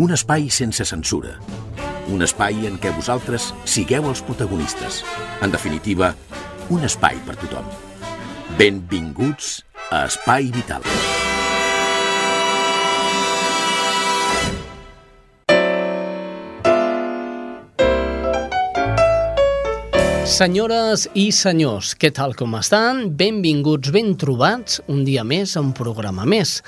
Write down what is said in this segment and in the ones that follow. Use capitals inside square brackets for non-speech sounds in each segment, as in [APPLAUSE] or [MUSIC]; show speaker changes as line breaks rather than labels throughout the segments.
Un espai sense censura. Un espai en què vosaltres sigueu els protagonistes. En definitiva, un espai per tothom. Benvinguts a Espai Vital.
Senyores i senyors, què tal com estan? Benvinguts, ben trobats, un dia més un programa més.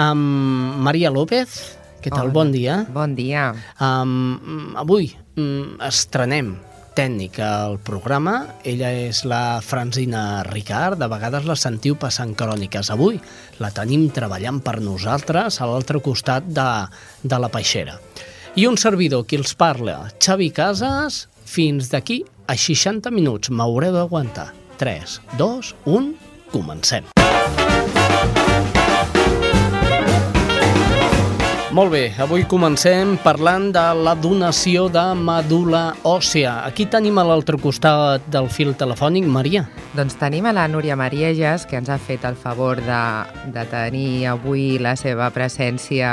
Amb Maria López, què tal?
Hola.
Bon dia.
Bon dia.
Um, avui um, estrenem tècnica al programa. Ella és la Francina Ricard. De vegades la sentiu passant cròniques. Avui la tenim treballant per nosaltres a l'altre costat de, de la peixera. I un servidor qui els parla, Xavi Casas, fins d'aquí a 60 minuts. M'haureu d'aguantar. 3, 2, 1, comencem. Molt bé, avui comencem parlant de la donació de medul·la òssea. Aquí tenim a l'altre costat del fil telefònic, Maria.
Doncs tenim a la Núria Marieges, que ens ha fet el favor de, de tenir avui la seva presència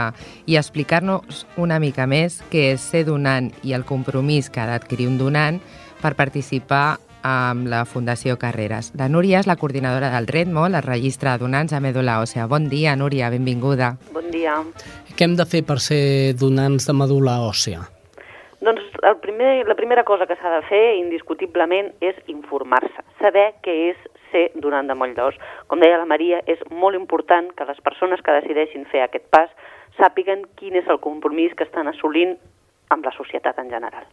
i explicar-nos una mica més què és ser donant i el compromís que ha d'adquirir un donant per participar amb la Fundació Carreres. La Núria és la coordinadora del REDMO, el registre de donants a medul·la òssea. Bon dia, Núria, benvinguda.
Bon dia.
Què hem de fer per ser donants de medul·la òssea?
Doncs el primer, la primera cosa que s'ha de fer, indiscutiblement, és informar-se, saber què és ser donant de moll d'os. Com deia la Maria, és molt important que les persones que decideixin fer aquest pas sàpiguen quin és el compromís que estan assolint amb la societat en general.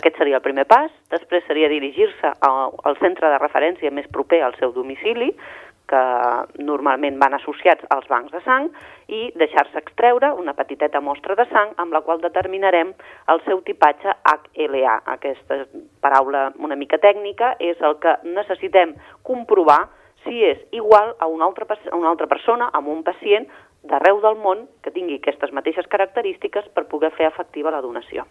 Aquest seria el primer pas, després seria dirigir-se al centre de referència més proper al seu domicili, que normalment van associats als bancs de sang, i deixar-se extreure una petiteta mostra de sang amb la qual determinarem el seu tipatge HLA. Aquesta paraula una mica tècnica és el que necessitem comprovar si és igual a una altra, a una altra persona, amb un pacient d'arreu del món que tingui aquestes mateixes característiques per poder fer efectiva la donació.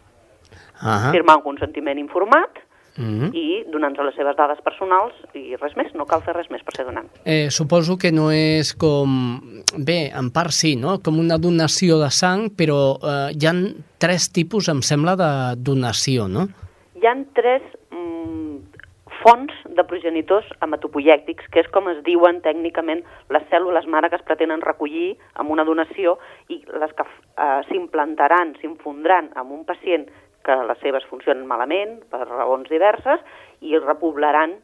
Ah,
Firmar un consentiment informat
mm.
i donant-nos les seves dades personals i res més, no cal fer res més per ser donant.
eh, suposo que no és com... Bé, en part sí, no? Com una donació de sang, però eh, hi han tres tipus, em sembla, de donació, no?
Hi han tres mm, fonts de progenitors hematopoièctics, que és com es diuen tècnicament les cèl·lules mare que es pretenen recollir amb una donació i les que eh, s'implantaran, s'infondran amb un pacient que les seves funcionen malament, per raons diverses, i repoblaran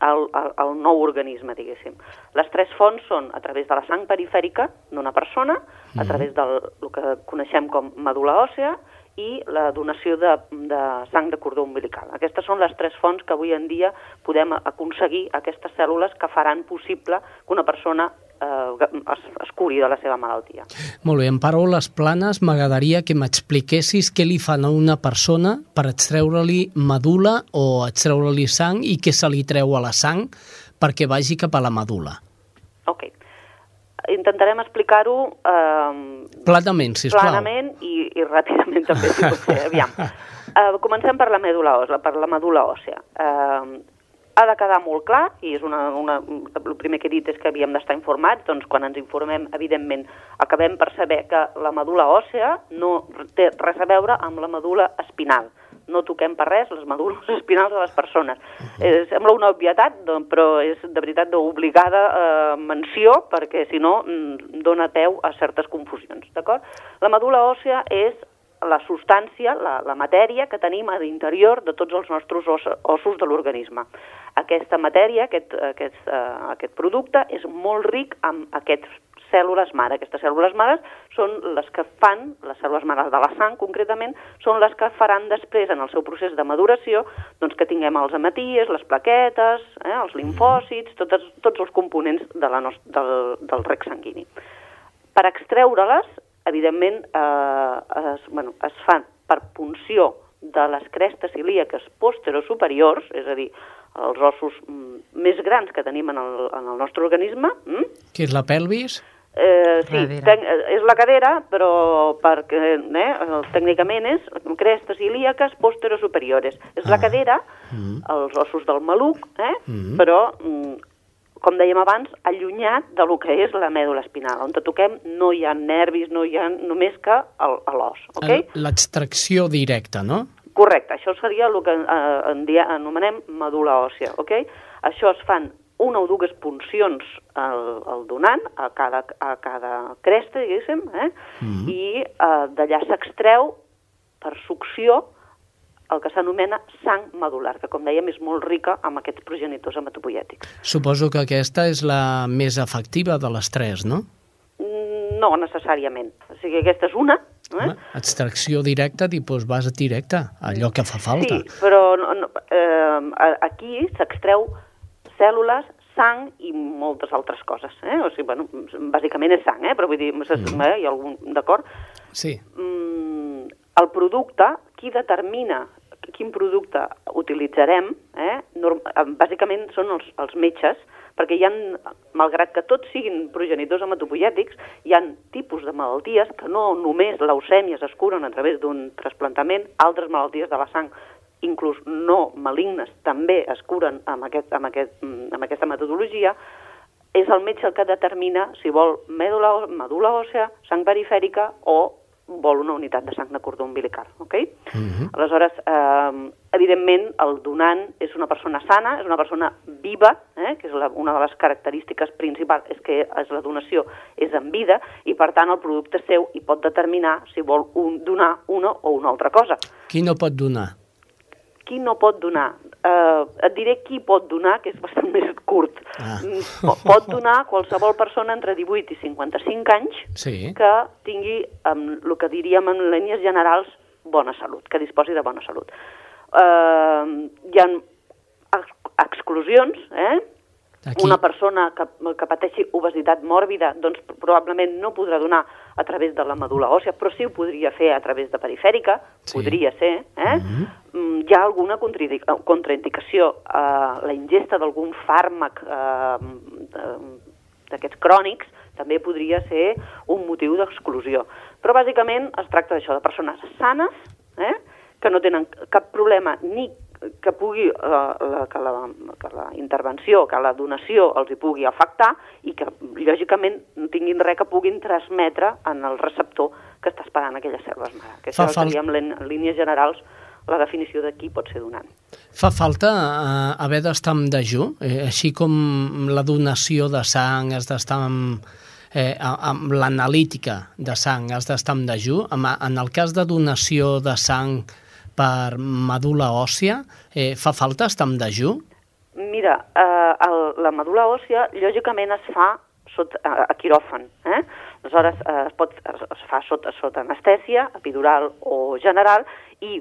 el, el, el nou organisme, diguéssim. Les tres fonts són a través de la sang perifèrica d'una persona, a través del el que coneixem com medul·la òssea, i la donació de, de sang de cordó umbilical. Aquestes són les tres fonts que avui en dia podem aconseguir aquestes cèl·lules que faran possible que una persona eh, es, es curi de la seva malaltia.
Molt bé, en paraules planes m'agradaria que m'expliquessis què li fan a una persona per extreure-li medul·la o extreure-li sang i què se li treu a la sang perquè vagi cap a la medul·la.
Ok. Intentarem explicar-ho eh,
Planament, sisplau.
planament i, i ràpidament també, si [LAUGHS] pot ser. Aviam. Uh, comencem per la medul·la òssea. Per la medul·la òssea. Uh, ha de quedar molt clar, i és una, una, el primer que he dit és que havíem d'estar informats, doncs quan ens informem, evidentment, acabem per saber que la medul·la òssea no té res a veure amb la medul·la espinal. No toquem per res les medul·les [LAUGHS] espinals de les persones. Eh, sembla una obvietat, doncs, però és de veritat d'obligada eh, menció, perquè si no mm, dona peu a certes confusions, d'acord? La medul·la òssea és la substància, la, la matèria que tenim a l'interior de tots els nostres os, ossos de l'organisme. Aquesta matèria, aquest, aquest, uh, aquest producte, és molt ric amb aquests cèl·lules mare. Aquestes cèl·lules mares són les que fan, les cèl·lules mares de la sang concretament, són les que faran després en el seu procés de maduració doncs, que tinguem els hematies, les plaquetes, eh, els linfòcits, tots, tots els components de la nost del, del rec sanguini. Per extreure-les evidentment, eh, es, bueno, es fan per punció de les crestes ilíaques posterosuperiors, és a dir, els ossos mm, més grans que tenim en el, en el nostre organisme. Mm?
Que és la pelvis?
Eh, sí, ten, eh, és la cadera, però perquè, eh, tècnicament és crestes ilíaques posterosuperiores. És la
Ah.
cadera,
Mm.
els ossos del maluc, eh?
Mhm.
però, mm, com dèiem abans, allunyat de lo que és la mèdula espinal. On te toquem no hi ha nervis, no hi ha només que l'os, ok?
El- L'extracció directa, no?
Correcte, això seria el que eh, en dia, anomenem medul·la òssia, ok? Això es fan una o dues puncions al, al donant, a cada, a cada cresta, diguéssim, eh?
Mhm.
i eh, d'allà s'extreu per succió el que s'anomena sang medular, que com dèiem és molt rica amb aquests progenitors hematopoiètics.
Suposo que aquesta és la més efectiva de les tres, no?
Mm, No necessàriament. O sigui, aquesta és una, eh?
Home, extracció directa, tipus vas directa, allò que fa falta.
Sí, però no, no, eh, aquí s'extreu cèl·lules, sang i moltes altres coses. Eh? O sigui, bueno, bàsicament és sang, eh? però vull dir, mm. eh? hi ha algun... D'acord?
Sí.
Mm, el producte, qui determina quin producte utilitzarem, eh? Eh, bàsicament són els, els metges, perquè hi ha, malgrat que tots siguin progenitors hematopoiètics, hi ha tipus de malalties que no només leucèmies es curen a través d'un trasplantament, altres malalties de la sang inclús no malignes, també es curen amb, aquest, amb, aquest, mm, amb aquesta metodologia, és el metge el que determina si vol mèdula, medul·la òssea, sang perifèrica o vol una unitat de sang de cordó umbilical. Okay?
Mhm.
Aleshores, eh, evidentment, el donant és una persona sana, és una persona viva, eh, que és la, una de les característiques principals, és que és la donació és en vida, i per tant el producte seu hi pot determinar si vol un, donar una o una altra cosa.
Qui no pot donar?
Qui no pot donar? Eh, et diré qui pot donar, que és bastant [LAUGHS] més curt.
Ah.
Mm, po- Pot donar qualsevol persona entre 18 i 55 anys
Sí.
que tingui, amb el que diríem en línies generals, bona salut, que disposi de bona salut. Eh, hi ha ex- exclusions, eh?
Aquí,
Una persona que, que pateixi obesitat mòrbida doncs probablement no podrà donar a través de la medul·la òssia, però sí ho podria fer a través de perifèrica,
Sí.
podria ser. Eh?
Mhm.
Mm, Hi ha alguna contraindi- contraindicació a la ingesta d'algun fàrmac eh, d'aquests crònics també podria ser un motiu d'exclusió. Però bàsicament es tracta d'això, de persones sanes, eh? que no tenen cap problema ni que pugui eh, la, que, la, que la intervenció, que la donació els hi pugui afectar i que, lògicament, no tinguin res que puguin transmetre en el receptor que està esperant aquelles cèl·lules mare. Que
Fa fal-
seria, en, línies generals, la definició de qui pot ser donant.
fa falta eh, haver d'estar en dejú, eh, així com la donació de sang has d'estar amb, eh, amb l'analítica de sang has d'estar en dejú. En, en el cas de donació de sang per medul·la òssia, eh, fa falta estar en dejú?
Mira, eh, el, la medul·la òssia, lògicament, es fa sota, a, a quiròfan. Eh? Aleshores, eh, es, pot, es, es fa sota, sota anestèsia, epidural o general, i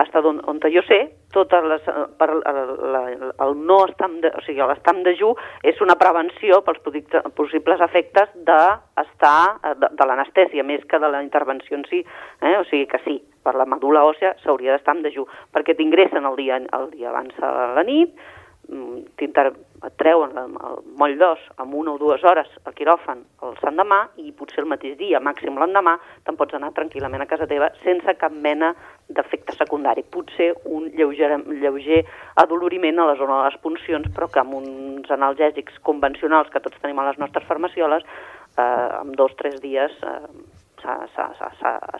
hasta on, on jo sé, totes les, eh, per, el, la, el no estar en de, o sigui, l'estar en dejú és una prevenció pels possibles efectes de, de, de l'anestèsia més que de la intervenció en si. Eh? O sigui que sí, per la medul·la òssia s'hauria d'estar en dejú, perquè t'ingressen el dia, el dia abans a la nit, treuen el, moll d'os amb una o dues hores al quiròfan el sant demà i potser el mateix dia, màxim l'endemà, te'n pots anar tranquil·lament a casa teva sense cap mena d'efecte secundari. Potser un lleuger, lleuger adoloriment a la zona de les puncions, però que amb uns analgèsics convencionals que tots tenim a les nostres farmacioles, eh, en dos o tres dies eh,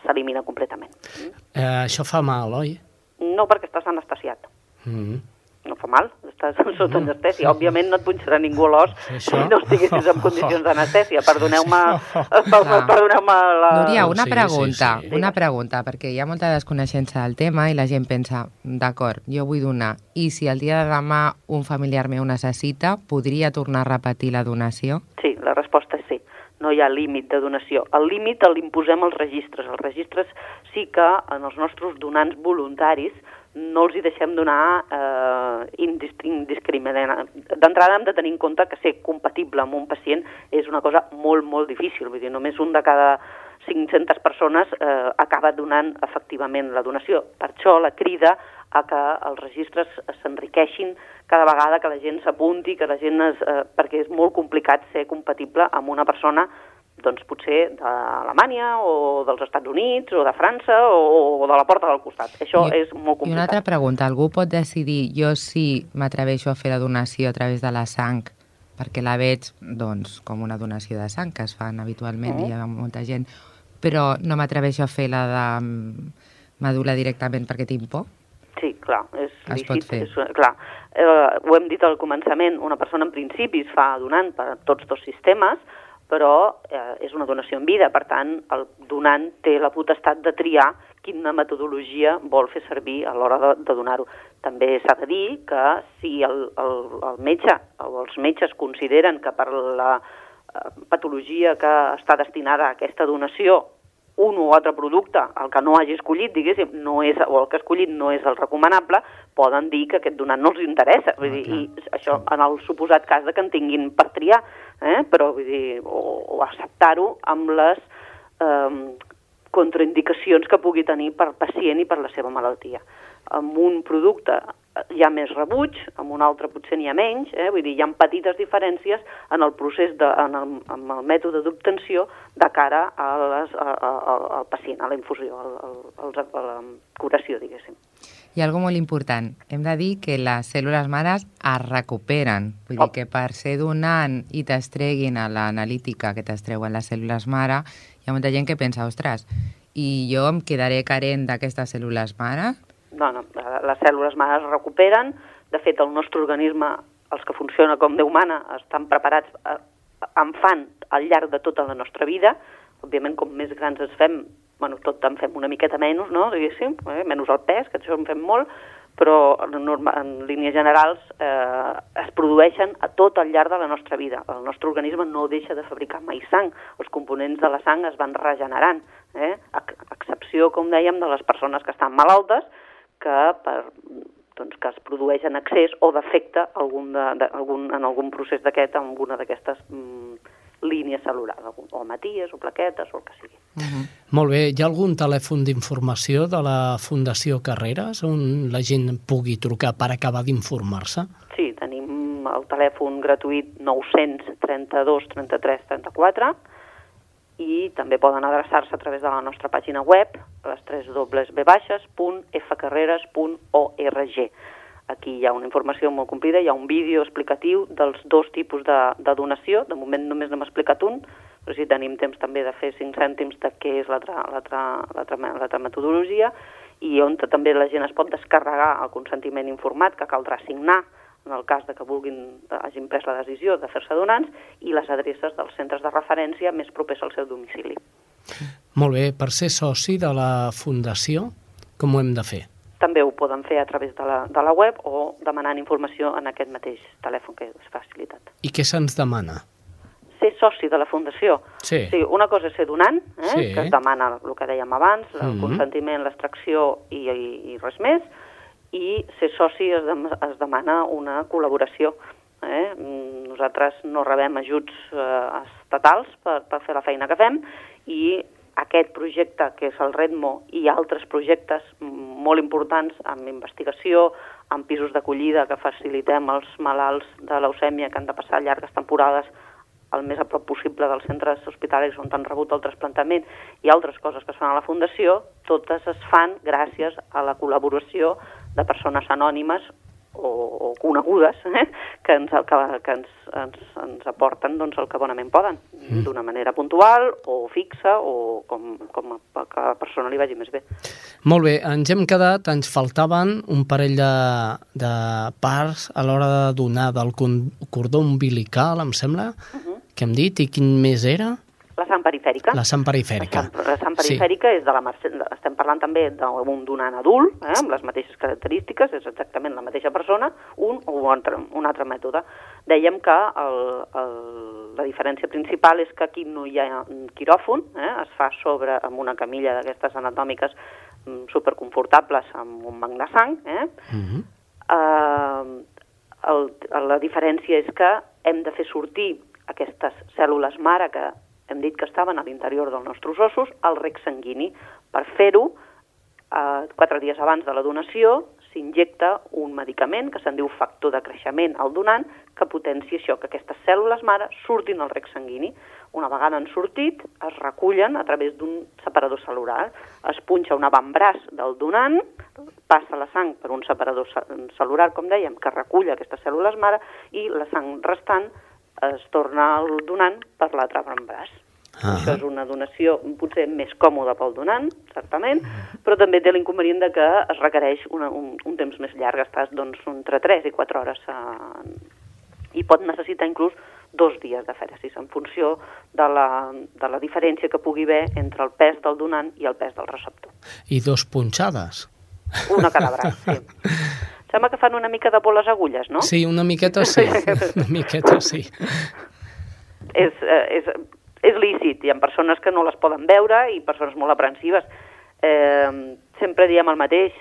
s'elimina completament.
Eh, això fa mal, oi?
No perquè estàs anestesiat.
Mm.
No fa mal, estàs sota anestèsia. Òbviament no et punxarà ningú a l'os
Sí,
si no estiguessis en [LAUGHS] condicions d'anestèsia. Perdoneu-me [LAUGHS] perdoneu la...
Núria, una
sí, sí,
pregunta,
sí.
una pregunta, perquè hi ha molta desconeixença del tema i la gent pensa, d'acord, jo vull donar, i si el dia de demà un familiar meu necessita, podria tornar a repetir la donació?
Sí, la resposta és sí. No hi ha límit de donació. El límit l'imposem als registres. Els registres sí que en els nostres donants voluntaris no els hi deixem donar eh, indiscriminadament. D'entrada hem de tenir en compte que ser compatible amb un pacient és una cosa molt, molt difícil. Vull dir, només un de cada 500 persones eh, acaba donant efectivament la donació. Per això la crida a que els registres s'enriqueixin cada vegada que la gent s'apunti, que la gent es, eh, perquè és molt complicat ser compatible amb una persona doncs potser d'Alemanya o dels Estats Units o de França o, o de la porta del costat. Això I, és molt complicat.
I una altra pregunta, algú pot decidir jo sí m'atreveixo a fer la donació a través de la sang perquè la veig doncs, com una donació de sang que es fan habitualment mm. i hi ha molta gent, però no m'atreveixo a fer la de mm, medula directament perquè tinc por?
Sí, clar, és
es lícit. Pot fer.
És, clar, eh, ho hem dit al començament, una persona en principi es fa donant per tots dos sistemes, però eh, és una donació en vida, per tant, el donant té la potestat de triar quina metodologia vol fer servir a l'hora de, de donar-ho. També s'ha de dir que si el, el, el metge o els metges consideren que per la eh, patologia que està destinada a aquesta donació un o altre producte, el que no hagi escollit, diguéssim, no és, o el que ha escollit no és el recomanable, poden dir que aquest donant no els interessa. Vull dir, ah, I això en el suposat cas de que en tinguin per triar, eh? però vull dir, o, o acceptar-ho amb les eh, contraindicacions que pugui tenir per pacient i per la seva malaltia. Amb un producte hi ha més rebuig, amb un altre potser n'hi ha menys, eh? vull dir, hi ha petites diferències en el procés, de, en, el, en el mètode d'obtenció de cara a les, a, a, a, al pacient, a la infusió, a, a, a la curació, diguéssim.
Hi ha alguna molt important. Hem de dir que les cèl·lules mares es recuperen. Vull oh. dir que per ser donant i t'estreguin a l'analítica que t'estreuen les cèl·lules mare, hi ha molta gent que pensa, ostres, i jo em quedaré carent d'aquestes cèl·lules mare?
No, no, les cèl·lules mares es recuperen. De fet, el nostre organisme, els que funciona com Déu mana, estan preparats, eh, en fan al llarg de tota la nostra vida. Òbviament, com més grans es fem, bueno, tot en fem una miqueta menys, no?, diguéssim, eh? menys el pes, que això en fem molt, però en, en línies generals eh, es produeixen a tot al llarg de la nostra vida. El nostre organisme no deixa de fabricar mai sang. Els components de la sang es van regenerant, eh? a excepció, com dèiem, de les persones que estan malaltes, que per doncs, que es produeix en excés o defecte algun de, de, algun, en algun procés d'aquest, en alguna d'aquestes mm, línies cel·lulars, o maties, o plaquetes, o el que sigui. Uh
-huh. Molt bé. Hi ha algun telèfon d'informació de la Fundació Carreras on la gent pugui trucar per acabar d'informar-se?
Sí, tenim el telèfon gratuït 932 33 34 i també poden adreçar-se a través de la nostra pàgina web, les 3 dobles b-fcarreras.org. Aquí hi ha una informació molt complida, hi ha un vídeo explicatiu dels dos tipus de, de donació. De moment només n'hem explicat un, però si tenim temps també de fer cinc cèntims de què és l'altra metodologia i on també la gent es pot descarregar el consentiment informat que caldrà signar en el cas de que vulguin, hagin pres la decisió de fer-se donants, i les adreces dels centres de referència més propers al seu domicili.
Molt bé. Per ser soci de la Fundació, com ho hem de fer?
també ho poden fer a través de la, de la web o demanant informació en aquest mateix telèfon que és facilitat.
I què se'ns demana?
Ser soci de la Fundació.
Sí.
sí una cosa és ser donant, eh, sí. que es demana el que dèiem abans, el mm -hmm. consentiment, l'extracció i, i, i res més, i ser soci es, de, es demana una col·laboració. Eh? Nosaltres no rebem ajuts eh, estatals per, per fer la feina que fem i aquest projecte, que és el Redmo, i altres projectes molt importants amb investigació, amb pisos d'acollida que facilitem als malalts de leucèmia que han de passar llargues temporades el més a prop possible dels centres hospitalaris on han rebut el trasplantament i altres coses que es fan a la Fundació, totes es fan gràcies a la col·laboració de persones anònimes o, o conegudes [LAUGHS] eh, que, ens, que, que ens, ens, ens aporten doncs, el que bonament poden, mm. d'una manera puntual o fixa o com, com a cada persona li vagi més bé.
Molt bé, ens hem quedat, ens faltaven un parell de, de parts a l'hora de donar del cordó umbilical, em sembla, uh -huh. que hem dit, i quin més era?
La sang perifèrica.
La sang perifèrica.
La sang, la sang perifèrica sí. és de la Mercè, estem parlant també d'un donant adult, eh, amb les mateixes característiques, és exactament la mateixa persona, un o un altre, un altre mètode. Dèiem que el, el, la diferència principal és que aquí no hi ha quiròfon, eh, es fa sobre amb una camilla d'aquestes anatòmiques mm, superconfortables amb un banc de sang, eh? Uh -huh. uh, el, la diferència és que hem de fer sortir aquestes cèl·lules mare que hem dit que estaven a l'interior dels nostres ossos al rec sanguini. Per fer-ho, eh, quatre dies abans de la donació, s'injecta un medicament que se'n diu factor de creixement al donant que potencia això, que aquestes cèl·lules mare surtin al rec sanguini. Una vegada han sortit, es recullen a través d'un separador celular. Es punxa un avantbraç del donant, passa la sang per un separador celular, com dèiem, que recull aquestes cèl·lules mare, i la sang restant es torna al donant per l'altre avantbraç. Ah. Això és una donació potser més còmoda pel donant, certament, però també té l'inconvenient de que es requereix una, un, un temps més llarg, estàs doncs, entre 3 i 4 hores eh, i pot necessitar inclús dos dies de fèresis en funció de la, de la diferència que pugui haver entre el pes del donant i el pes del receptor.
I dos punxades.
Una cada braç, sí. [LAUGHS] Sembla que fan una mica de por les agulles, no?
Sí, una miqueta sí, [LAUGHS] una miqueta sí.
És, eh, és, és lícit, hi ha persones que no les poden veure i persones molt aprensives. Eh, sempre diem el mateix,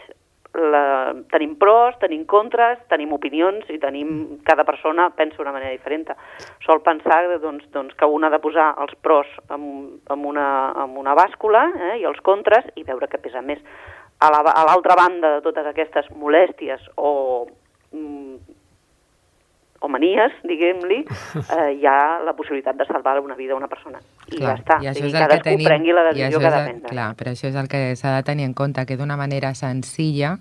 la, tenim pros, tenim contres, tenim opinions i tenim, cada persona pensa d'una manera diferent. Sol pensar doncs, doncs, que un ha de posar els pros en, en, una, en una bàscula eh, i els contres i veure què pesa més. A l'altra la, banda de totes aquestes molèsties o mm, o manies, diguem-li, [LAUGHS] eh, hi ha la possibilitat de salvar una vida a una persona. I clar, ja està. I, això I cadascú tenim, prengui la decisió que ha de prendre.
Clar, però això és el que s'ha de tenir en compte, que d'una manera senzilla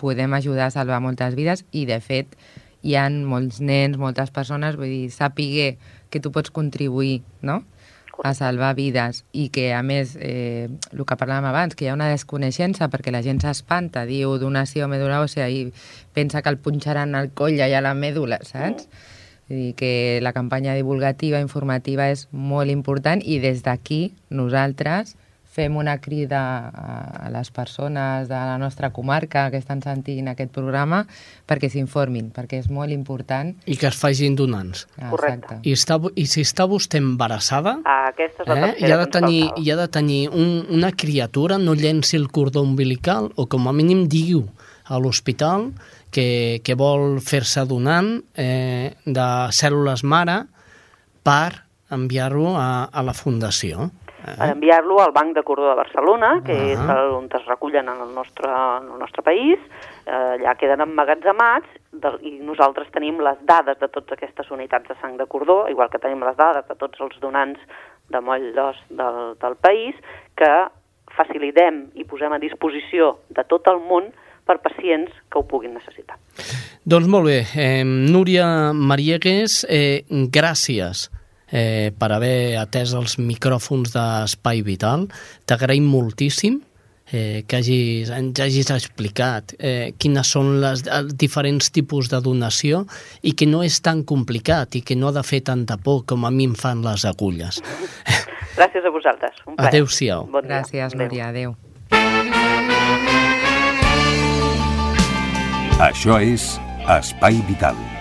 podem ajudar a salvar moltes vides i, de fet, hi han molts nens, moltes persones, vull dir, sàpigue que tu pots contribuir, no?, a salvar vides i que, a més, eh, el que parlàvem abans, que hi ha una desconeixença perquè la gent s'espanta, diu donació medula òssea i pensa que el punxaran al coll i a la mèdula, saps? Mm. Dir que la campanya divulgativa, informativa és molt important i des d'aquí nosaltres fem una crida a les persones de la nostra comarca que estan sentint aquest programa perquè s'informin, perquè és molt important.
I que es facin donants.
Ah, Correcte.
I, està, I si està vostè embarassada,
ah, aquesta és la
eh, i ha de tenir, hi ha de tenir un, una criatura, no llenci el cordó umbilical, o com a mínim diu a l'hospital que, que vol fer-se donant eh, de cèl·lules mare per enviar-ho a, a la fundació
per enviar-lo al Banc de Cordó de Barcelona, que uh -huh. és el, on es recullen en el nostre, en el nostre país, eh, allà queden emmagatzemats de, i nosaltres tenim les dades de totes aquestes unitats de sang de cordó, igual que tenim les dades de tots els donants de moll d'os del, del país, que facilitem i posem a disposició de tot el món per pacients que ho puguin necessitar.
Doncs molt bé. Eh, Núria Mariegues, eh, gràcies eh, per haver atès els micròfons d'Espai Vital. T'agraïm moltíssim eh, que hagis, ens hagis explicat eh, quines són les, els diferents tipus de donació i que no és tan complicat i que no ha de fer tanta por com a mi em fan les agulles.
Gràcies a vosaltres. Un
Adéu-siau.
Bon Gràcies, Núria. Adéu.
Això és Espai Vital.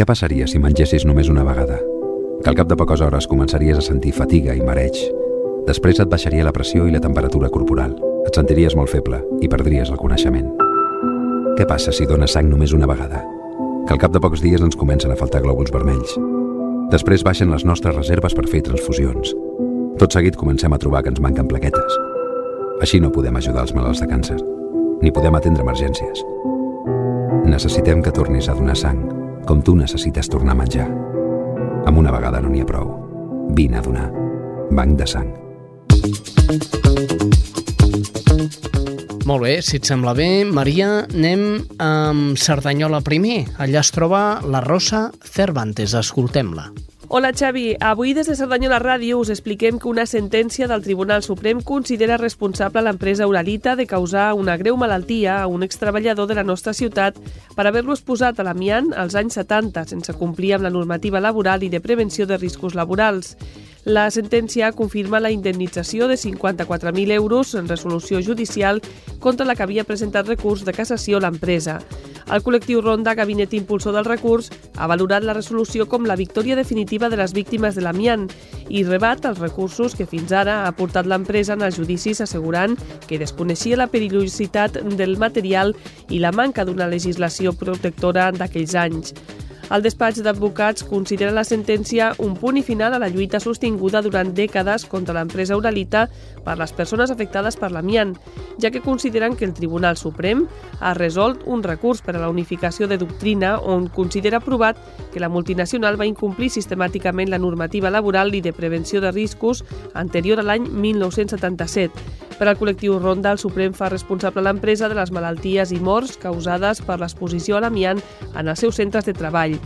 Què passaria si mengessis només una vegada? Que al cap de poques hores començaries a sentir fatiga i mareig. Després et baixaria la pressió i la temperatura corporal. Et sentiries molt feble i perdries el coneixement. Què passa si dones sang només una vegada? Que al cap de pocs dies ens comencen a faltar glòbuls vermells. Després baixen les nostres reserves per fer transfusions. Tot seguit comencem a trobar que ens manquen plaquetes. Així no podem ajudar els malalts de càncer, ni podem atendre emergències. Necessitem que tornis a donar sang com tu necessites tornar a menjar. Amb una vegada no n'hi ha prou. Vine a donar. Banc de sang.
Molt bé, si et sembla bé, Maria, anem amb Cerdanyola primer. Allà es troba la Rosa Cervantes. Escoltem-la.
Hola Xavi, avui des de Cerdanyola Ràdio us expliquem que una sentència del Tribunal Suprem considera responsable l'empresa Uralita de causar una greu malaltia a un extreballador de la nostra ciutat per haver-lo exposat a l'amiant als anys 70 sense complir amb la normativa laboral i de prevenció de riscos laborals. La sentència confirma la indemnització de 54.000 euros en resolució judicial contra la que havia presentat recurs de cassació l'empresa. El col·lectiu Ronda, gabinet impulsor del recurs, ha valorat la resolució com la victòria definitiva de les víctimes de l'amiant i rebat els recursos que fins ara ha portat l'empresa en els judicis assegurant que desconeixia la perillositat del material i la manca d'una legislació protectora d'aquells anys. El despatx d'advocats considera la sentència un punt i final a la lluita sostinguda durant dècades contra l'empresa Uralita per les persones afectades per l'amiant, ja que consideren que el Tribunal Suprem ha resolt un recurs per a la unificació de doctrina on considera provat que la multinacional va incomplir sistemàticament la normativa laboral i de prevenció de riscos anterior a l'any 1977. Per al col·lectiu Ronda, el Suprem fa responsable l'empresa de les malalties i morts causades per l'exposició a l'amiant en els seus centres de treball.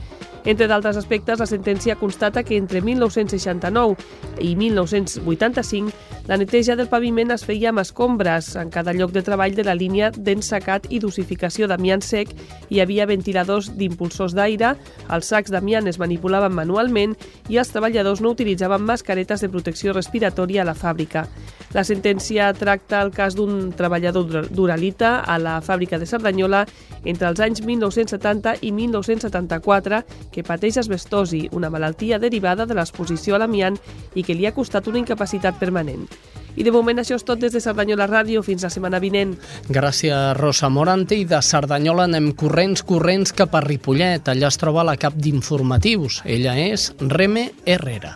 Entre d'altres aspectes, la sentència constata que entre 1969 i 1985 la neteja del paviment es feia amb escombres en cada lloc de treball de la línia d'ensacat i dosificació d'amiant sec hi havia ventiladors d'impulsors d'aire, els sacs d'amiant es manipulaven manualment i els treballadors no utilitzaven mascaretes de protecció respiratòria a la fàbrica. La sentència tracta el cas d'un treballador d'Uralita a la fàbrica de Cerdanyola entre els anys 1970 i 1974 que pateix asbestosi, una malaltia derivada de l'exposició a l'amiant i que li ha costat una incapacitat permanent. I de moment això és tot des de Cerdanyola Ràdio. Fins la setmana vinent.
Gràcies, Rosa Morante. I de Cerdanyola anem corrents, corrents cap a Ripollet. Allà es troba la cap d'informatius. Ella és Reme Herrera.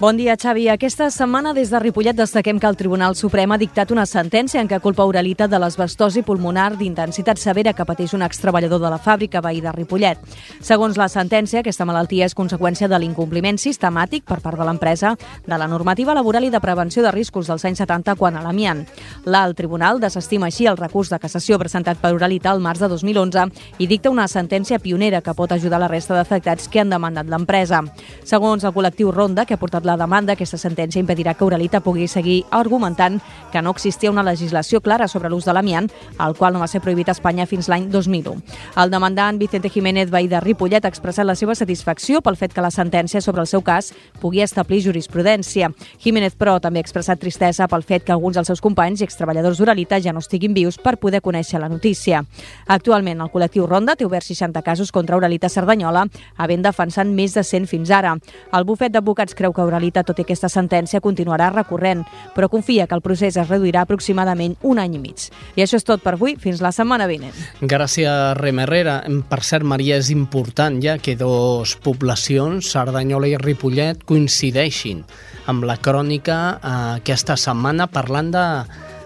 Bon dia, Xavi. Aquesta setmana des de Ripollet destaquem que el Tribunal Suprem ha dictat una sentència en què culpa oralitat de l'esbestosi pulmonar d'intensitat severa que pateix un extreballador de la fàbrica veí de Ripollet. Segons la sentència, aquesta malaltia és conseqüència de l'incompliment sistemàtic per part de l'empresa de la normativa laboral i de prevenció de riscos dels anys 70 quan a l'amiant. L'alt tribunal desestima així el recurs de cassació presentat per Oralita al març de 2011 i dicta una sentència pionera que pot ajudar la resta d'afectats que han demandat l'empresa. Segons el col·lectiu Ronda, que ha portat la demanda, aquesta sentència impedirà que Uralita pugui seguir argumentant que no existia una legislació clara sobre l'ús de l'amiant, el qual no va ser prohibit a Espanya fins l'any 2001. El demandant Vicente Jiménez Veí de Ripollet ha expressat la seva satisfacció pel fet que la sentència sobre el seu cas pugui establir jurisprudència. Jiménez, però, també ha expressat tristesa pel fet que alguns dels seus companys i extreballadors d'Uralita ja no estiguin vius per poder conèixer la notícia. Actualment, el col·lectiu Ronda té obert 60 casos contra Uralita Cerdanyola, havent defensat més de 100 fins ara. El bufet d'advocats creu que Uralita, tot i aquesta sentència, continuarà recorrent, però confia que el procés es reduirà aproximadament un any i mig. I això és tot per avui. Fins la setmana vinent.
Gràcies, Rem Herrera. Per cert, Maria, és important ja que dos poblacions, Cerdanyola i Ripollet, coincideixin amb la crònica eh, aquesta setmana parlant de,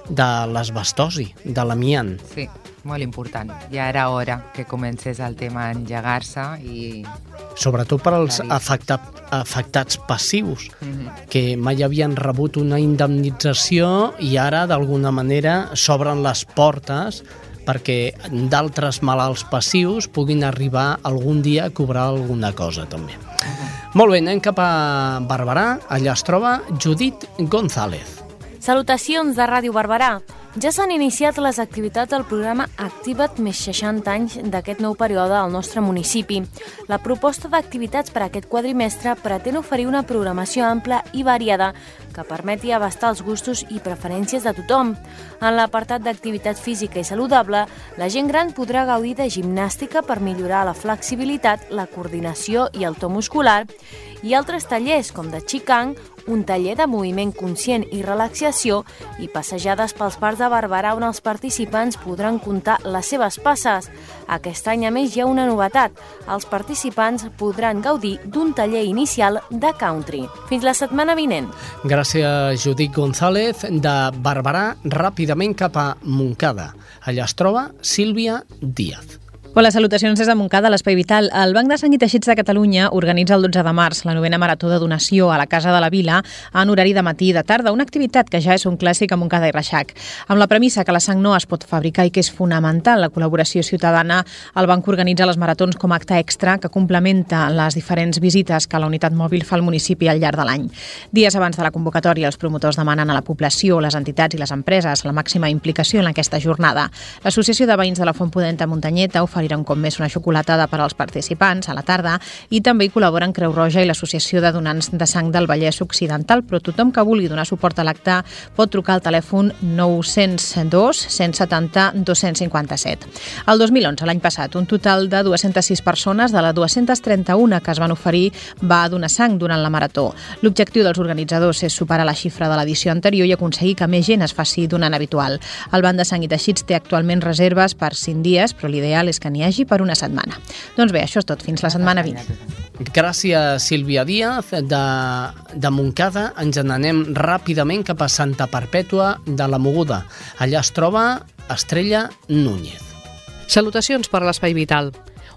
de l'esbestosi, de l'amiant.
Sí, molt important. Ja era hora que comencés el tema a engegar-se i...
Sobretot per als afecta, afectats passius, mm -hmm. que mai havien rebut una indemnització i ara, d'alguna manera, s'obren les portes perquè d'altres malalts passius puguin arribar algun dia a cobrar alguna cosa, també. Uh -huh. Molt bé, anem cap a Barberà. Allà es troba Judit González.
Salutacions de Ràdio Barberà. Ja s'han iniciat les activitats del programa Activa't més 60 anys d'aquest nou període al nostre municipi. La proposta d'activitats per a aquest quadrimestre pretén oferir una programació ampla i variada que permeti abastar els gustos i preferències de tothom. En l'apartat d'activitat física i saludable, la gent gran podrà gaudir de gimnàstica per millorar la flexibilitat, la coordinació i el to muscular, i altres tallers com de Qigong, un taller de moviment conscient i relaxació i passejades pels parcs de Barberà on els participants podran comptar les seves passes. Aquest any, a més, hi ha una novetat. Els participants podran gaudir d'un taller inicial de country. Fins la setmana vinent.
Gràcies, Judit González. De Barberà, ràpidament cap a Montcada. Allà es troba Sílvia Díaz.
Hola, salutacions des de Montcada, l'Espai Vital. El Banc de Sang i Teixits de Catalunya organitza el 12 de març la novena marató de donació a la Casa de la Vila en horari de matí i de tarda, una activitat que ja és un clàssic a Montcada i Reixac. Amb la premissa que la sang no es pot fabricar i que és fonamental la col·laboració ciutadana, el banc organitza les maratons com a acte extra que complementa les diferents visites que la unitat mòbil fa al municipi al llarg de l'any. Dies abans de la convocatòria, els promotors demanen a la població, les entitats i les empreses la màxima implicació en aquesta jornada. L'Associació de Veïns de la Font Pudenta Muntanyeta oferirà oferir un cop més una xocolatada per als participants a la tarda i també hi col·laboren Creu Roja i l'Associació de Donants de Sang del Vallès Occidental, però tothom que vulgui donar suport a l'acte pot trucar al telèfon 902 170 257. El 2011, l'any passat, un total de 206 persones de les 231 que es van oferir va donar sang durant la marató. L'objectiu dels organitzadors és superar la xifra de l'edició anterior i aconseguir que més gent es faci donant habitual. El Banc de Sang i Teixits té actualment reserves per 5 dies, però l'ideal és que n'hi hagi per una setmana. Doncs bé, això és tot. Fins la setmana vinent.
Gràcies, Sílvia Díaz. De, de Montcada ens n'anem ràpidament cap a Santa Perpètua de la Moguda. Allà es troba Estrella Núñez.
Salutacions per l'Espai Vital.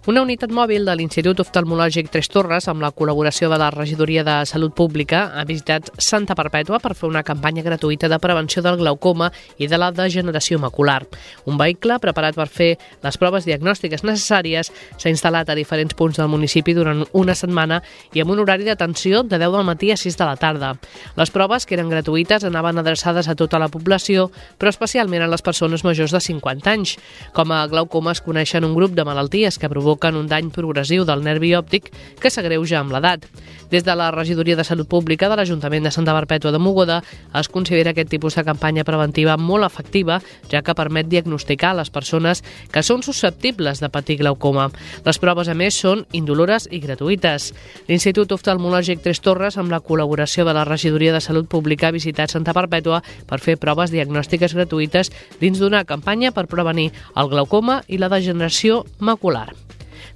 Una unitat mòbil de l'Institut Oftalmològic Tres Torres, amb la col·laboració de la Regidoria de Salut Pública, ha visitat Santa Perpètua per fer una campanya gratuïta de prevenció del glaucoma i de la degeneració macular. Un vehicle preparat per fer les proves diagnòstiques necessàries s'ha instal·lat a diferents punts del municipi durant una setmana i amb un horari d'atenció de 10 del matí a 6 de la tarda. Les proves, que eren gratuïtes, anaven adreçades a tota la població, però especialment a les persones majors de 50 anys. Com a glaucoma es coneixen un grup de malalties que provoquen provoquen un dany progressiu del nervi òptic que s'agreuja amb l'edat. Des de la Regidoria de Salut Pública de l'Ajuntament de Santa Barpètua de Mogoda es considera aquest tipus de campanya preventiva molt efectiva, ja que permet diagnosticar les persones que són susceptibles de patir glaucoma. Les proves, a més, són indolores i gratuïtes. L'Institut Oftalmològic Tres Torres, amb la col·laboració de la Regidoria de Salut Pública, ha visitat Santa Perpètua per fer proves diagnòstiques gratuïtes dins d'una campanya per prevenir el glaucoma i la degeneració macular.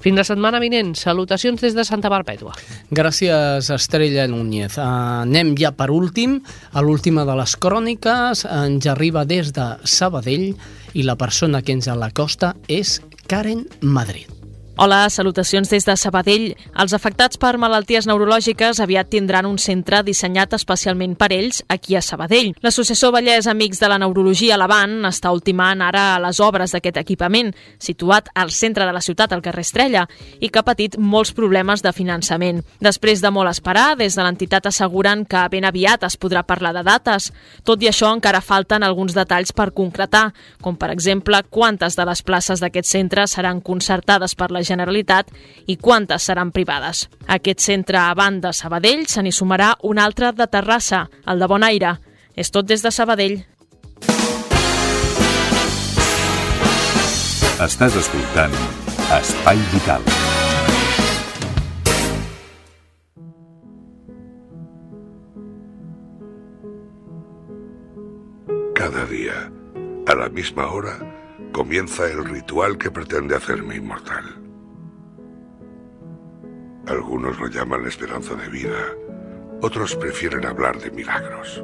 Fins la setmana vinent. Salutacions des de Santa Perpètua.
Gràcies, Estrella Núñez. Uh, anem ja per últim. A l'última de les cròniques ens arriba des de Sabadell i la persona que ens l'acosta és Karen Madrid.
Hola, salutacions des de Sabadell. Els afectats per malalties neurològiques aviat tindran un centre dissenyat especialment per ells aquí a Sabadell. L'Associació Vallès Amics de la Neurologia Lavant està ultimant ara les obres d'aquest equipament, situat al centre de la ciutat, al carrer Estrella, i que ha patit molts problemes de finançament. Després de molt esperar, des de l'entitat asseguren que ben aviat es podrà parlar de dates. Tot i això, encara falten alguns detalls per concretar, com per exemple quantes de les places d'aquest centre seran concertades per la Generalitat i quantes seran privades. A aquest centre a banda Sabadell se n'hi sumarà un altre de Terrassa, el de Bonaire. És tot des de Sabadell.
Estàs escoltant Espai Vital.
Cada día, a la misma hora, comienza el ritual que pretende hacerme inmortal. Algunos lo llaman la esperanza de vida, otros prefieren hablar de milagros.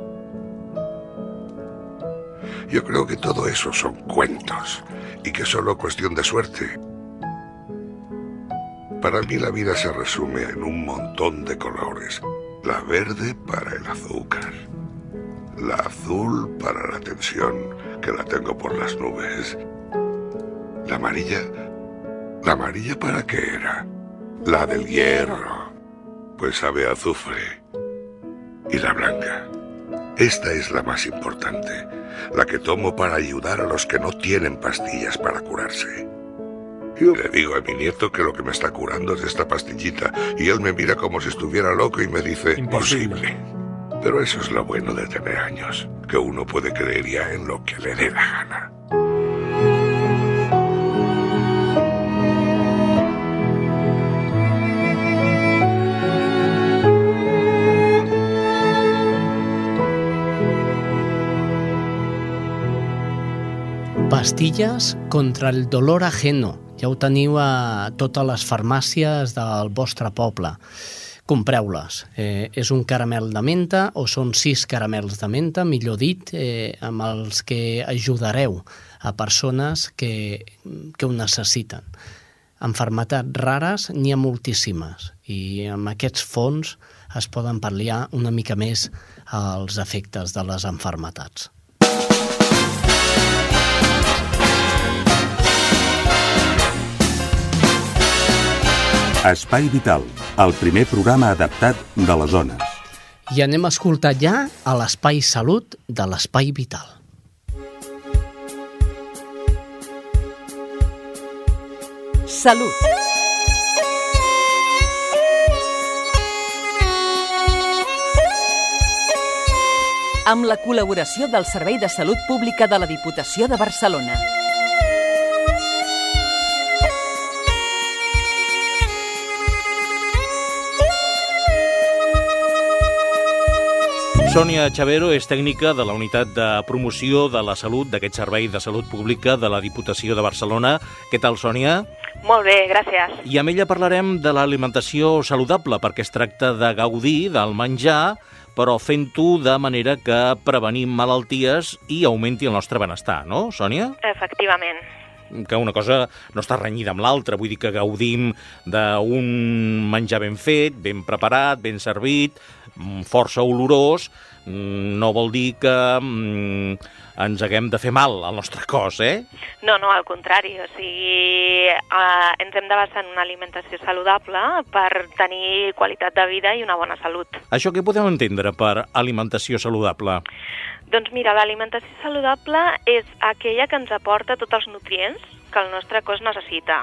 Yo creo que todo eso son cuentos y que solo cuestión de suerte. Para mí la vida se resume en un montón de colores. La verde para el azúcar, la azul para la tensión, que la tengo por las nubes. La amarilla, ¿la amarilla para qué era? La del hierro, pues sabe a azufre. Y la blanca. Esta es la más importante, la que tomo para ayudar a los que no tienen pastillas para curarse. Yo le digo a mi nieto que lo que me está curando es esta pastillita y él me mira como si estuviera loco y me dice, imposible. Pero eso es lo bueno de tener años, que uno puede creer ya en lo que le dé la gana.
Pastilles contra el dolor ajeno. Ja ho teniu a totes les farmàcies del vostre poble. Compreu-les. Eh, és un caramel de menta o són sis caramels de menta, millor dit, eh, amb els que ajudareu a persones que, que ho necessiten. enfermetats rares n'hi ha moltíssimes i amb aquests fons es poden pal·liar una mica més els efectes de les enfermetats.
Espai Vital, el primer programa adaptat de les zones.
I anem a escoltar ja a l'Espai Salut de l'Espai Vital.
Salut. Amb la col·laboració del Servei de Salut Pública de la Diputació de Barcelona.
Sònia Chavero és tècnica de la unitat de promoció de la salut d'aquest Servei de Salut Pública de la Diputació de Barcelona. Què tal, Sònia?
Molt bé, gràcies.
I amb ella parlarem de l'alimentació saludable, perquè es tracta de gaudir del menjar, però fent-ho de manera que prevenim malalties i augmenti el nostre benestar, no, Sònia?
Efectivament
que una cosa no està renyida amb l'altra, vull dir que gaudim d'un menjar ben fet, ben preparat, ben servit, mm, força olorós, mm, no vol dir que mm, ens haguem de fer mal al nostre cos, eh?
No, no, al contrari, o sigui, eh, ens hem de basar en una alimentació saludable per tenir qualitat de vida i una bona salut.
Això què podem entendre per alimentació saludable?
Doncs mira, l'alimentació saludable és aquella que ens aporta tots els nutrients que el nostre cos necessita.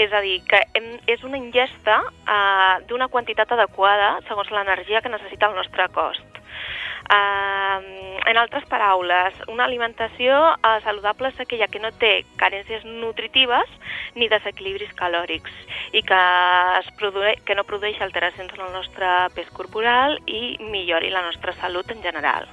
És a dir, que hem, és una ingesta eh, d'una quantitat adequada segons l'energia que necessita el nostre cos. Uh, en altres paraules, una alimentació uh, saludable és aquella que no té carències nutritives ni desequilibris calòrics i que, es produe, que no produeix alteracions en el nostre pes corporal i millori la nostra salut en general.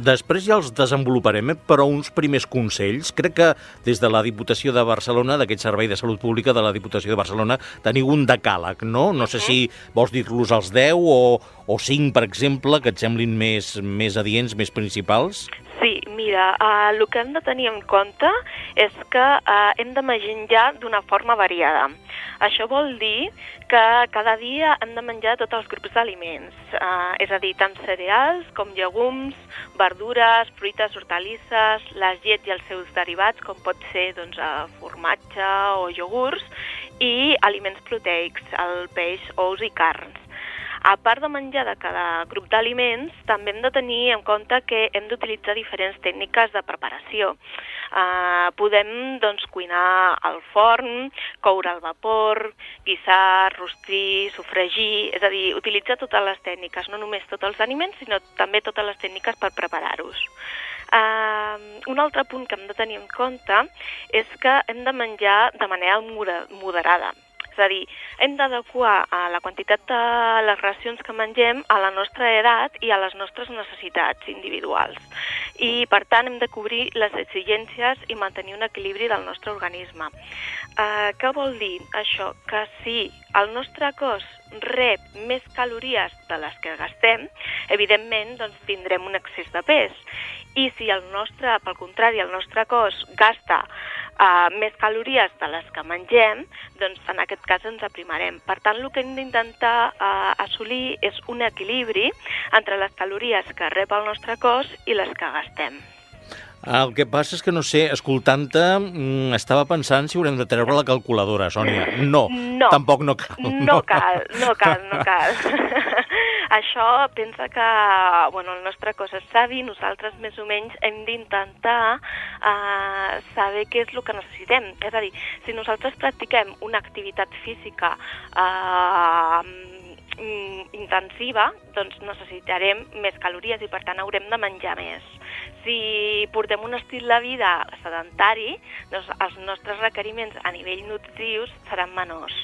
Després ja els desenvoluparem, eh, però uns primers consells. Crec que des de la Diputació de Barcelona, d'aquest Servei de Salut Pública de la Diputació de Barcelona, teniu un decàleg, no? No sé si vols dir-los als 10 o, o 5, per exemple, que et semblin més, més adients, més principals.
Sí, mira, uh, el que hem de tenir en compte és que uh, hem de menjar d'una forma variada. Això vol dir que cada dia hem de menjar tots els grups d'aliments, uh, és a dir, tant cereals com llegums, verdures, fruites, hortalisses, les llets i els seus derivats, com pot ser doncs, uh, formatge o iogurts, i aliments proteics, el peix, ous i carns. A part de menjar de cada grup d'aliments, també hem de tenir en compte que hem d'utilitzar diferents tècniques de preparació. Uh, podem doncs, cuinar al forn, coure al vapor, guissar, rostir, sofregir, és a dir, utilitzar totes les tècniques, no només tots els aliments, sinó també totes les tècniques per preparar-los. Uh, un altre punt que hem de tenir en compte és que hem de menjar de manera moderada. A dir, hem d'adequar la quantitat de les racions que mengem a la nostra edat i a les nostres necessitats individuals. I, per tant, hem de cobrir les exigències i mantenir un equilibri del nostre organisme. Uh, què vol dir això? Que si el nostre cos rep més calories de les que gastem, evidentment doncs, tindrem un excés de pes. I si el nostre, pel contrari, el nostre cos gasta uh, més calories de les que mengem, doncs en aquest cas ens aprimarem. Per tant, el que hem d'intentar uh, assolir és un equilibri entre les calories que rep el nostre cos i les que gastem.
El que passa és que, no sé, escoltant-te, mm, estava pensant si haurem de treure la calculadora, Sònia. No,
no
tampoc no cal.
No, no cal, no cal, no [LAUGHS] cal. [LAUGHS] Això pensa que bueno, el nostre cos és savi, nosaltres més o menys hem d'intentar uh, saber què és el que necessitem. És a dir, si nosaltres practiquem una activitat física uh, intensiva, doncs necessitarem més calories i per tant haurem de menjar més. Si portem un estil de vida sedentari, doncs els nostres requeriments a nivell nutritius seran menors.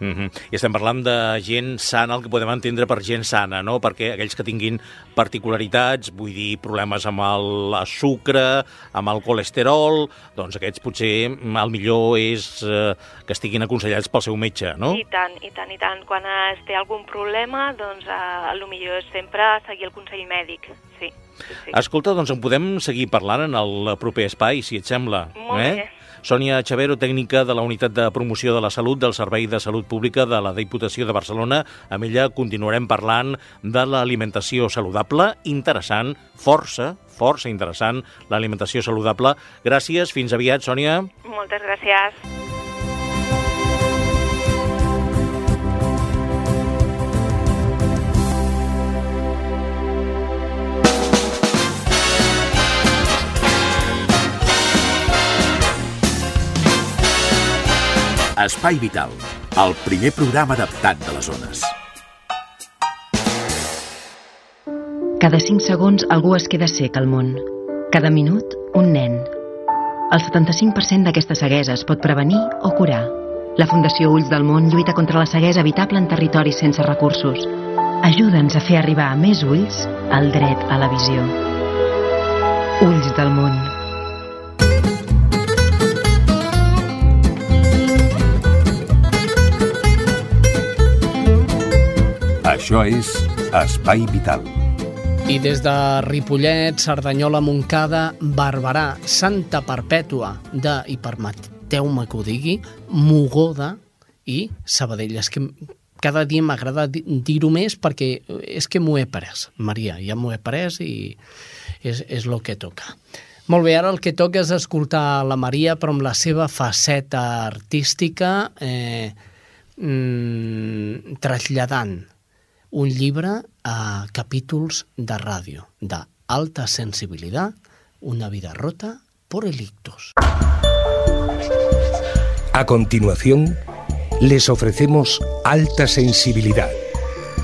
Mm -hmm. I estem parlant de gent sana, el que podem entendre per gent sana, no? Perquè aquells que tinguin particularitats, vull dir, problemes amb el sucre, amb el colesterol, doncs aquests potser el millor és eh, que estiguin aconsellats pel seu metge, no?
I tant, i tant, i tant. Quan es té algun problema, doncs eh, el millor és sempre seguir el consell mèdic, sí. sí, sí.
Escolta, doncs en podem seguir parlant en el proper espai, si et sembla.
Molt
eh?
bé.
Sònia Xavero, tècnica de la Unitat de Promoció de la Salut del Servei de Salut Pública de la Diputació de Barcelona. Amb ella continuarem parlant de l'alimentació saludable, interessant, força, força interessant, l'alimentació saludable. Gràcies, fins aviat, Sònia.
Moltes gràcies.
Espai Vital, el primer programa adaptat de les zones.
Cada 5 segons algú es queda sec al món. Cada minut, un nen. El 75% d'aquesta ceguesa es pot prevenir o curar. La Fundació Ulls del Món lluita contra la ceguesa evitable en territoris sense recursos. Ajuda'ns a fer arribar a més ulls el dret a la visió. Ulls del Món.
Això és Espai Vital.
I des de Ripollet, Cerdanyola, Montcada, Barberà, Santa Perpètua de, i permeteu-me que ho digui, Mogoda i Sabadell. És que cada dia m'agrada dir-ho més perquè és que m'ho he pres, Maria, ja m'ho he pres i és, és el que toca. Molt bé, ara el que toca és escoltar la Maria, però amb la seva faceta artística, eh, mm, traslladant un llibre a capítols de ràdio, de alta sensibilitat, una vida rota por el ictus.
A continuación, les ofrecemos Alta Sensibilidad,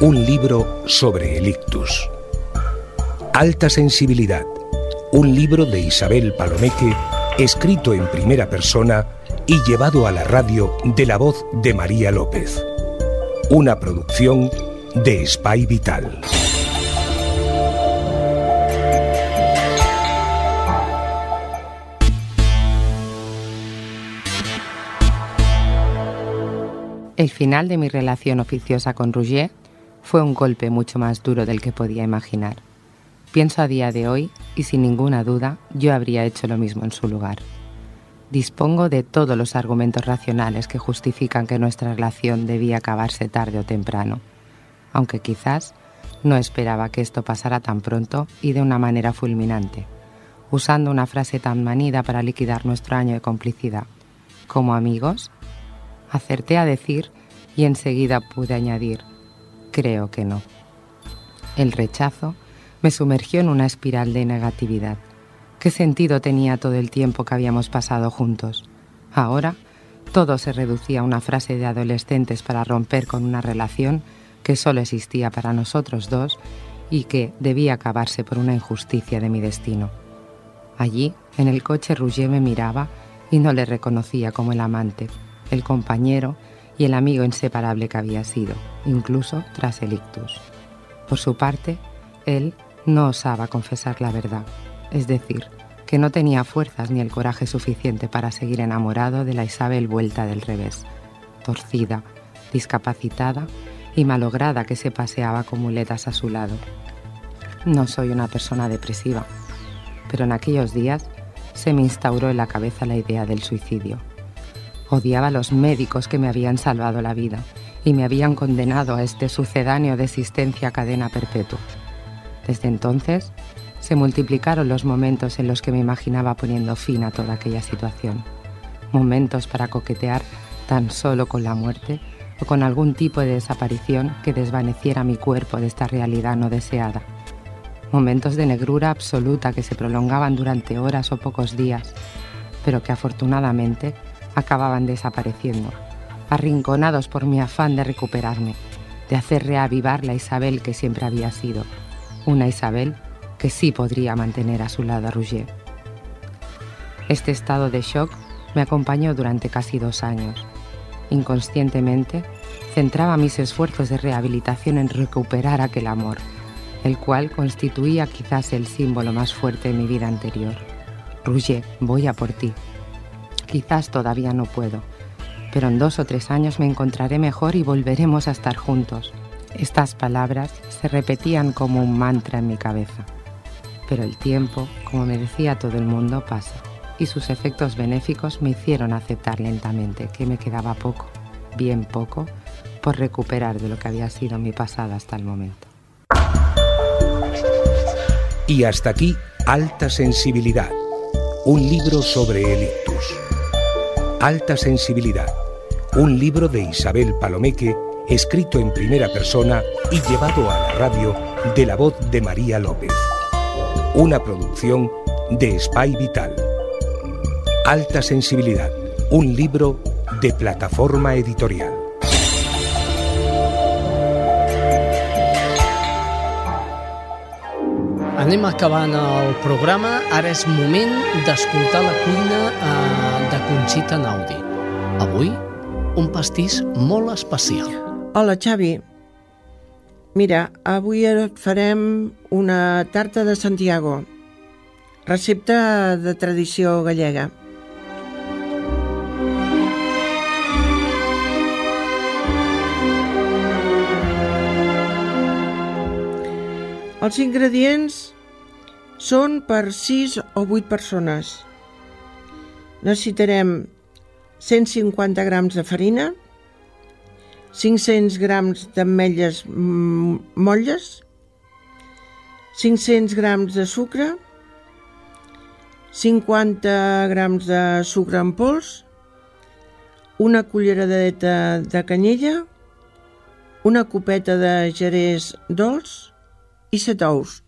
un libro sobre el ictus. Alta Sensibilidad, un libro de Isabel Palomeque, escrito en primera persona y llevado a la radio de la voz de María López. Una producción de Spy Vital.
El final de mi relación oficiosa con Rouget fue un golpe mucho más duro del que podía imaginar. Pienso a día de hoy y sin ninguna duda yo habría hecho lo mismo en su lugar. Dispongo de todos los argumentos racionales que justifican que nuestra relación debía acabarse tarde o temprano aunque quizás no esperaba que esto pasara tan pronto y de una manera fulminante, usando una frase tan manida para liquidar nuestro año de complicidad. Como amigos, acerté a decir y enseguida pude añadir, creo que no. El rechazo me sumergió en una espiral de negatividad. ¿Qué sentido tenía todo el tiempo que habíamos pasado juntos? Ahora, todo se reducía a una frase de adolescentes para romper con una relación que solo existía para nosotros dos y que debía acabarse por una injusticia de mi destino. Allí, en el coche, Rouget me miraba y no le reconocía como el amante, el compañero y el amigo inseparable que había sido, incluso tras el ictus. Por su parte, él no osaba confesar la verdad, es decir, que no tenía fuerzas ni el coraje suficiente para seguir enamorado de la Isabel vuelta del revés, torcida, discapacitada y malograda que se paseaba con muletas a su lado. No soy una persona depresiva, pero en aquellos días se me instauró en la cabeza la idea del suicidio. Odiaba a los médicos que me habían salvado la vida y me habían condenado a este sucedáneo de existencia cadena perpetua. Desde entonces se multiplicaron los momentos en los que me imaginaba poniendo fin a toda aquella situación. Momentos para coquetear tan solo con la muerte o con algún tipo de desaparición que desvaneciera mi cuerpo de esta realidad no deseada. Momentos de negrura absoluta que se prolongaban durante horas o pocos días, pero que afortunadamente acababan desapareciendo, arrinconados por mi afán de recuperarme, de hacer reavivar la Isabel que siempre había sido, una Isabel que sí podría mantener a su lado a Rouget. Este estado de shock me acompañó durante casi dos años Inconscientemente, centraba mis esfuerzos de rehabilitación en recuperar aquel amor, el cual constituía quizás el símbolo más fuerte de mi vida anterior. Rouget, voy a por ti. Quizás todavía no puedo, pero en dos o tres años me encontraré mejor y volveremos a estar juntos. Estas palabras se repetían como un mantra en mi cabeza. Pero el tiempo, como me decía todo el mundo, pasa y sus efectos benéficos me hicieron aceptar lentamente que me quedaba poco, bien poco, por recuperar de lo que había sido mi pasado hasta el momento.
Y hasta aquí, Alta Sensibilidad, un libro sobre el ictus. Alta Sensibilidad, un libro de Isabel Palomeque, escrito en primera persona y llevado a la radio de la voz de María López. Una producción de Spy Vital. Alta Sensibilidad, un libro de plataforma editorial.
Anem acabant el programa. Ara és moment d'escoltar la cuina eh, de Conxita Naudi. Avui, un pastís molt especial.
Hola, Xavi. Mira, avui et farem una tarta de Santiago, recepta de tradició gallega. Els ingredients són per 6 o 8 persones. Necessitarem 150 grams de farina, 500 grams d'ametlles motlles, 500 grams de sucre, 50 grams de sucre en pols, una culleradeta de canyella, una copeta de gerès dolç i set ous.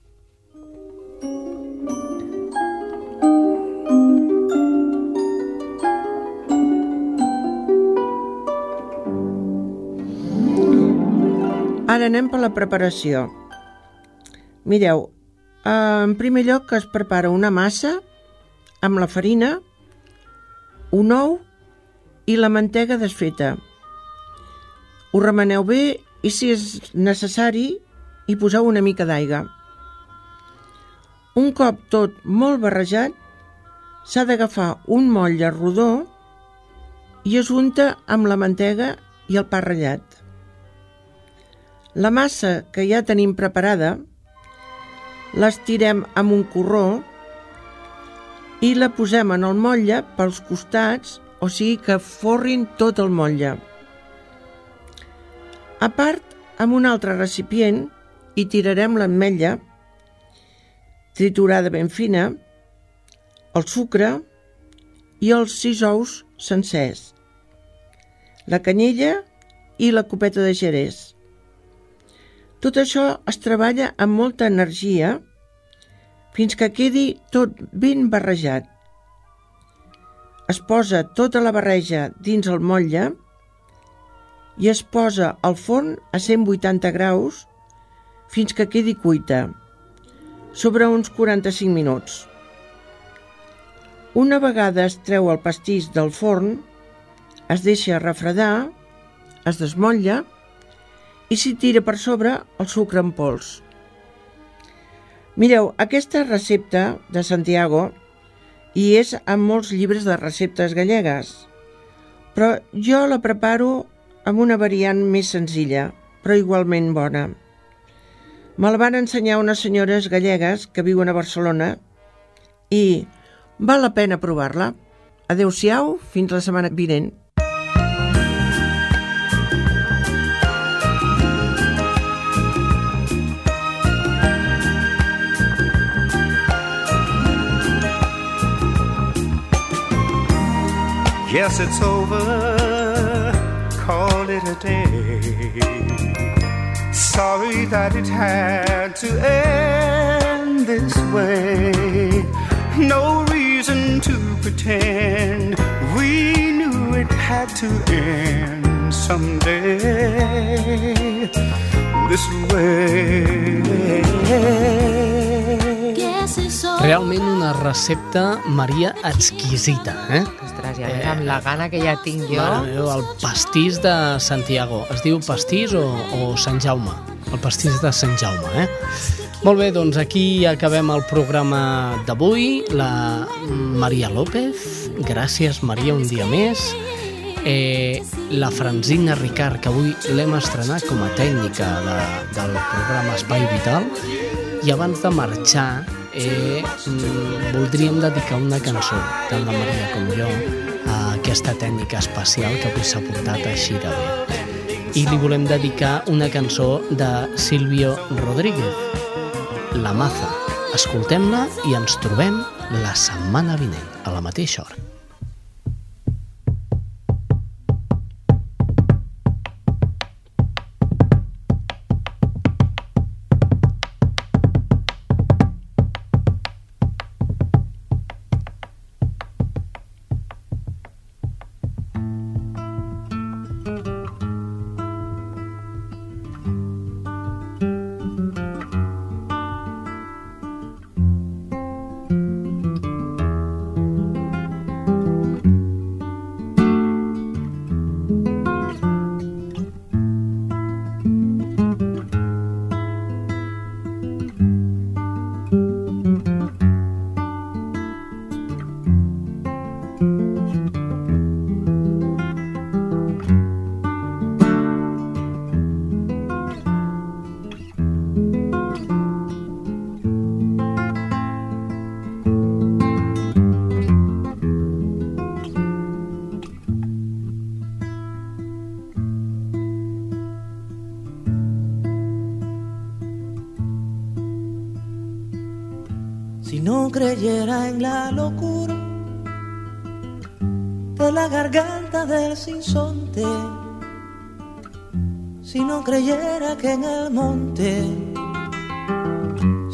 Ara anem per la preparació. Mireu, en primer lloc es prepara una massa amb la farina, un ou i la mantega desfeta. Ho remeneu bé i, si és necessari, hi poseu una mica d'aigua. Un cop tot molt barrejat, s'ha d'agafar un motlle rodó i es unta amb la mantega i el pa ratllat. La massa que ja tenim preparada l'estirem amb un corró i la posem en el motlle pels costats, o sigui que forrin tot el motlle. A part, amb un altre recipient, hi tirarem l'ametlla triturada ben fina, el sucre i els sis ous sencers, la canyella i la copeta de gerès. Tot això es treballa amb molta energia fins que quedi tot ben barrejat. Es posa tota la barreja dins el motlle i es posa al forn a 180 graus fins que quedi cuita, sobre uns 45 minuts. Una vegada es treu el pastís del forn, es deixa refredar, es desmotlla i s'hi tira per sobre el sucre en pols. Mireu, aquesta recepta de Santiago hi és en molts llibres de receptes gallegues, però jo la preparo amb una variant més senzilla, però igualment bona. Me la van ensenyar unes senyores gallegues que viuen a Barcelona i val la pena provar-la. Adeu-siau, fins la setmana vinent.
Yes, it's over, call it a day. Sorry that it had to end this way. No reason to pretend we knew it had to end someday. This way.
Realment una recepta, Maria, exquisita, eh?
Ostres, ja eh, amb la gana que ja tinc jo...
Mare meva, el pastís de Santiago. Es diu pastís o, o Sant Jaume? El pastís de Sant Jaume, eh? Molt bé, doncs aquí acabem el programa d'avui. La Maria López, gràcies Maria un dia més. Eh, la Franzina Ricard, que avui l'hem estrenat com a tècnica de, del programa Espai Vital. I abans de marxar, eh, mm, voldríem dedicar una cançó, tant la Maria com jo, a aquesta tècnica especial que avui s'ha portat així de bé. I li volem dedicar una cançó de Silvio Rodríguez, La Maza. Escoltem-la i ens trobem la setmana vinent, a la mateixa hora.
Si no creyera en la locura de la garganta del sinsonte, si no creyera que en el monte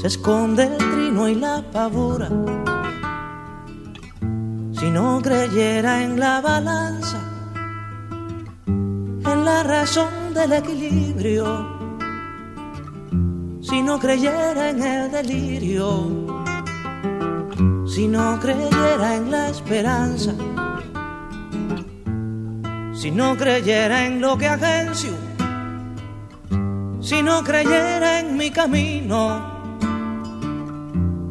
se esconde el trino y la pavura, si no creyera en la balanza, en la razón del equilibrio, si no creyera en el delirio, si no creyera en la esperanza, si no creyera en lo que agencio, si no creyera en mi camino,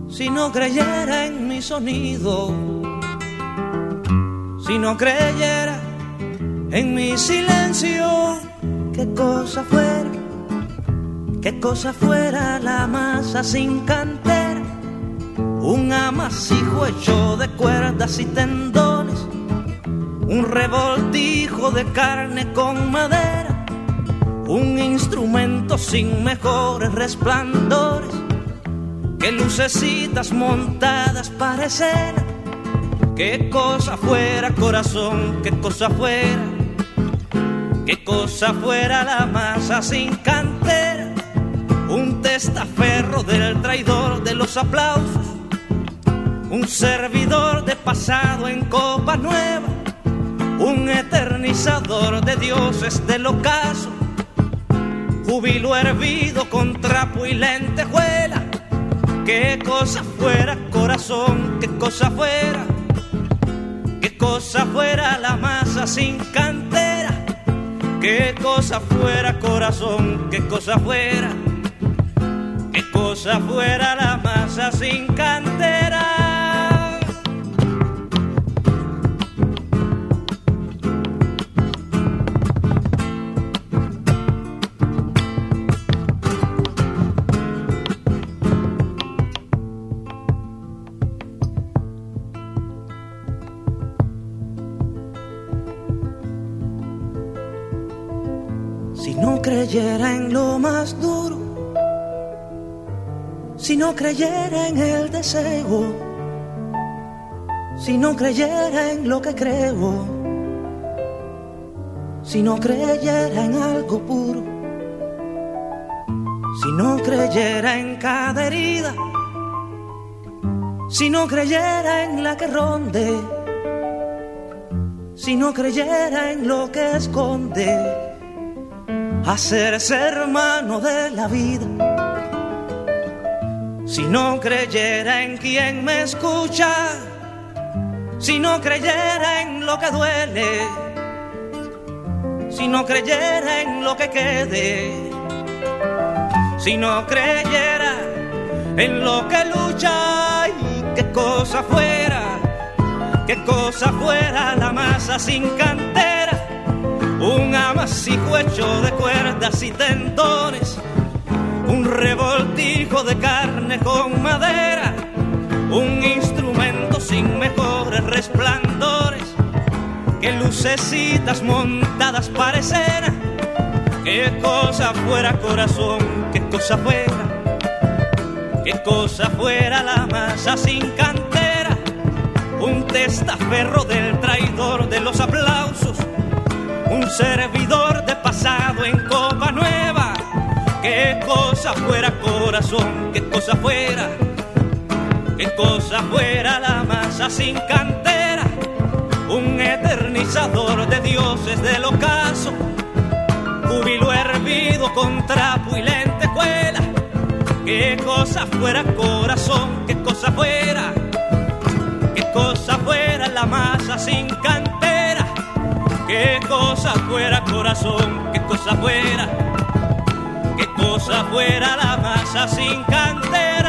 si no creyera en mi sonido, si no creyera en mi silencio, qué cosa fuera, qué cosa fuera la masa sin cantera un amasijo hecho de cuerdas y tendones, un revoltijo de carne con madera, un instrumento sin mejores resplandores, que lucecitas montadas para escena, qué cosa fuera corazón, qué cosa fuera, qué cosa fuera la masa sin cantera, un testaferro del traidor de los aplausos un servidor de pasado en copa nueva, un eternizador de dioses del ocaso, júbilo hervido con trapo y lentejuela. Qué cosa fuera corazón, qué cosa fuera, qué cosa fuera la masa sin cantera, qué cosa fuera corazón, qué cosa fuera, qué cosa fuera la masa sin cantera. Creyera en lo más duro, si no creyera en el deseo, si no creyera en lo que creo, si no creyera en algo puro, si no creyera en cada herida, si no creyera en la que ronde, si no creyera en lo que esconde hacerse hermano de la vida. Si no creyera en quien me escucha, si no creyera en lo que duele, si no creyera en lo que quede, si no creyera en lo que lucha y qué cosa fuera, qué cosa fuera la masa sin cantera un amasijo hecho de cuerdas y tendones, un revoltijo de carne con madera,
un instrumento sin mejores resplandores que lucecitas montadas para escena. Qué cosa fuera corazón, qué cosa fuera, qué cosa fuera la masa sin cantera, un testaferro del traidor de los aplausos, un servidor de pasado en copa nueva. Qué cosa fuera corazón, qué cosa fuera, qué cosa fuera la masa sin cantera, un eternizador de dioses del ocaso, júbilo hervido con trapo y lentejuela. Qué cosa fuera corazón, qué cosa fuera, qué cosa fuera la masa sin cantera, qué cosa fuera corazón, qué cosa fuera, qué cosa fuera la masa sin cantera.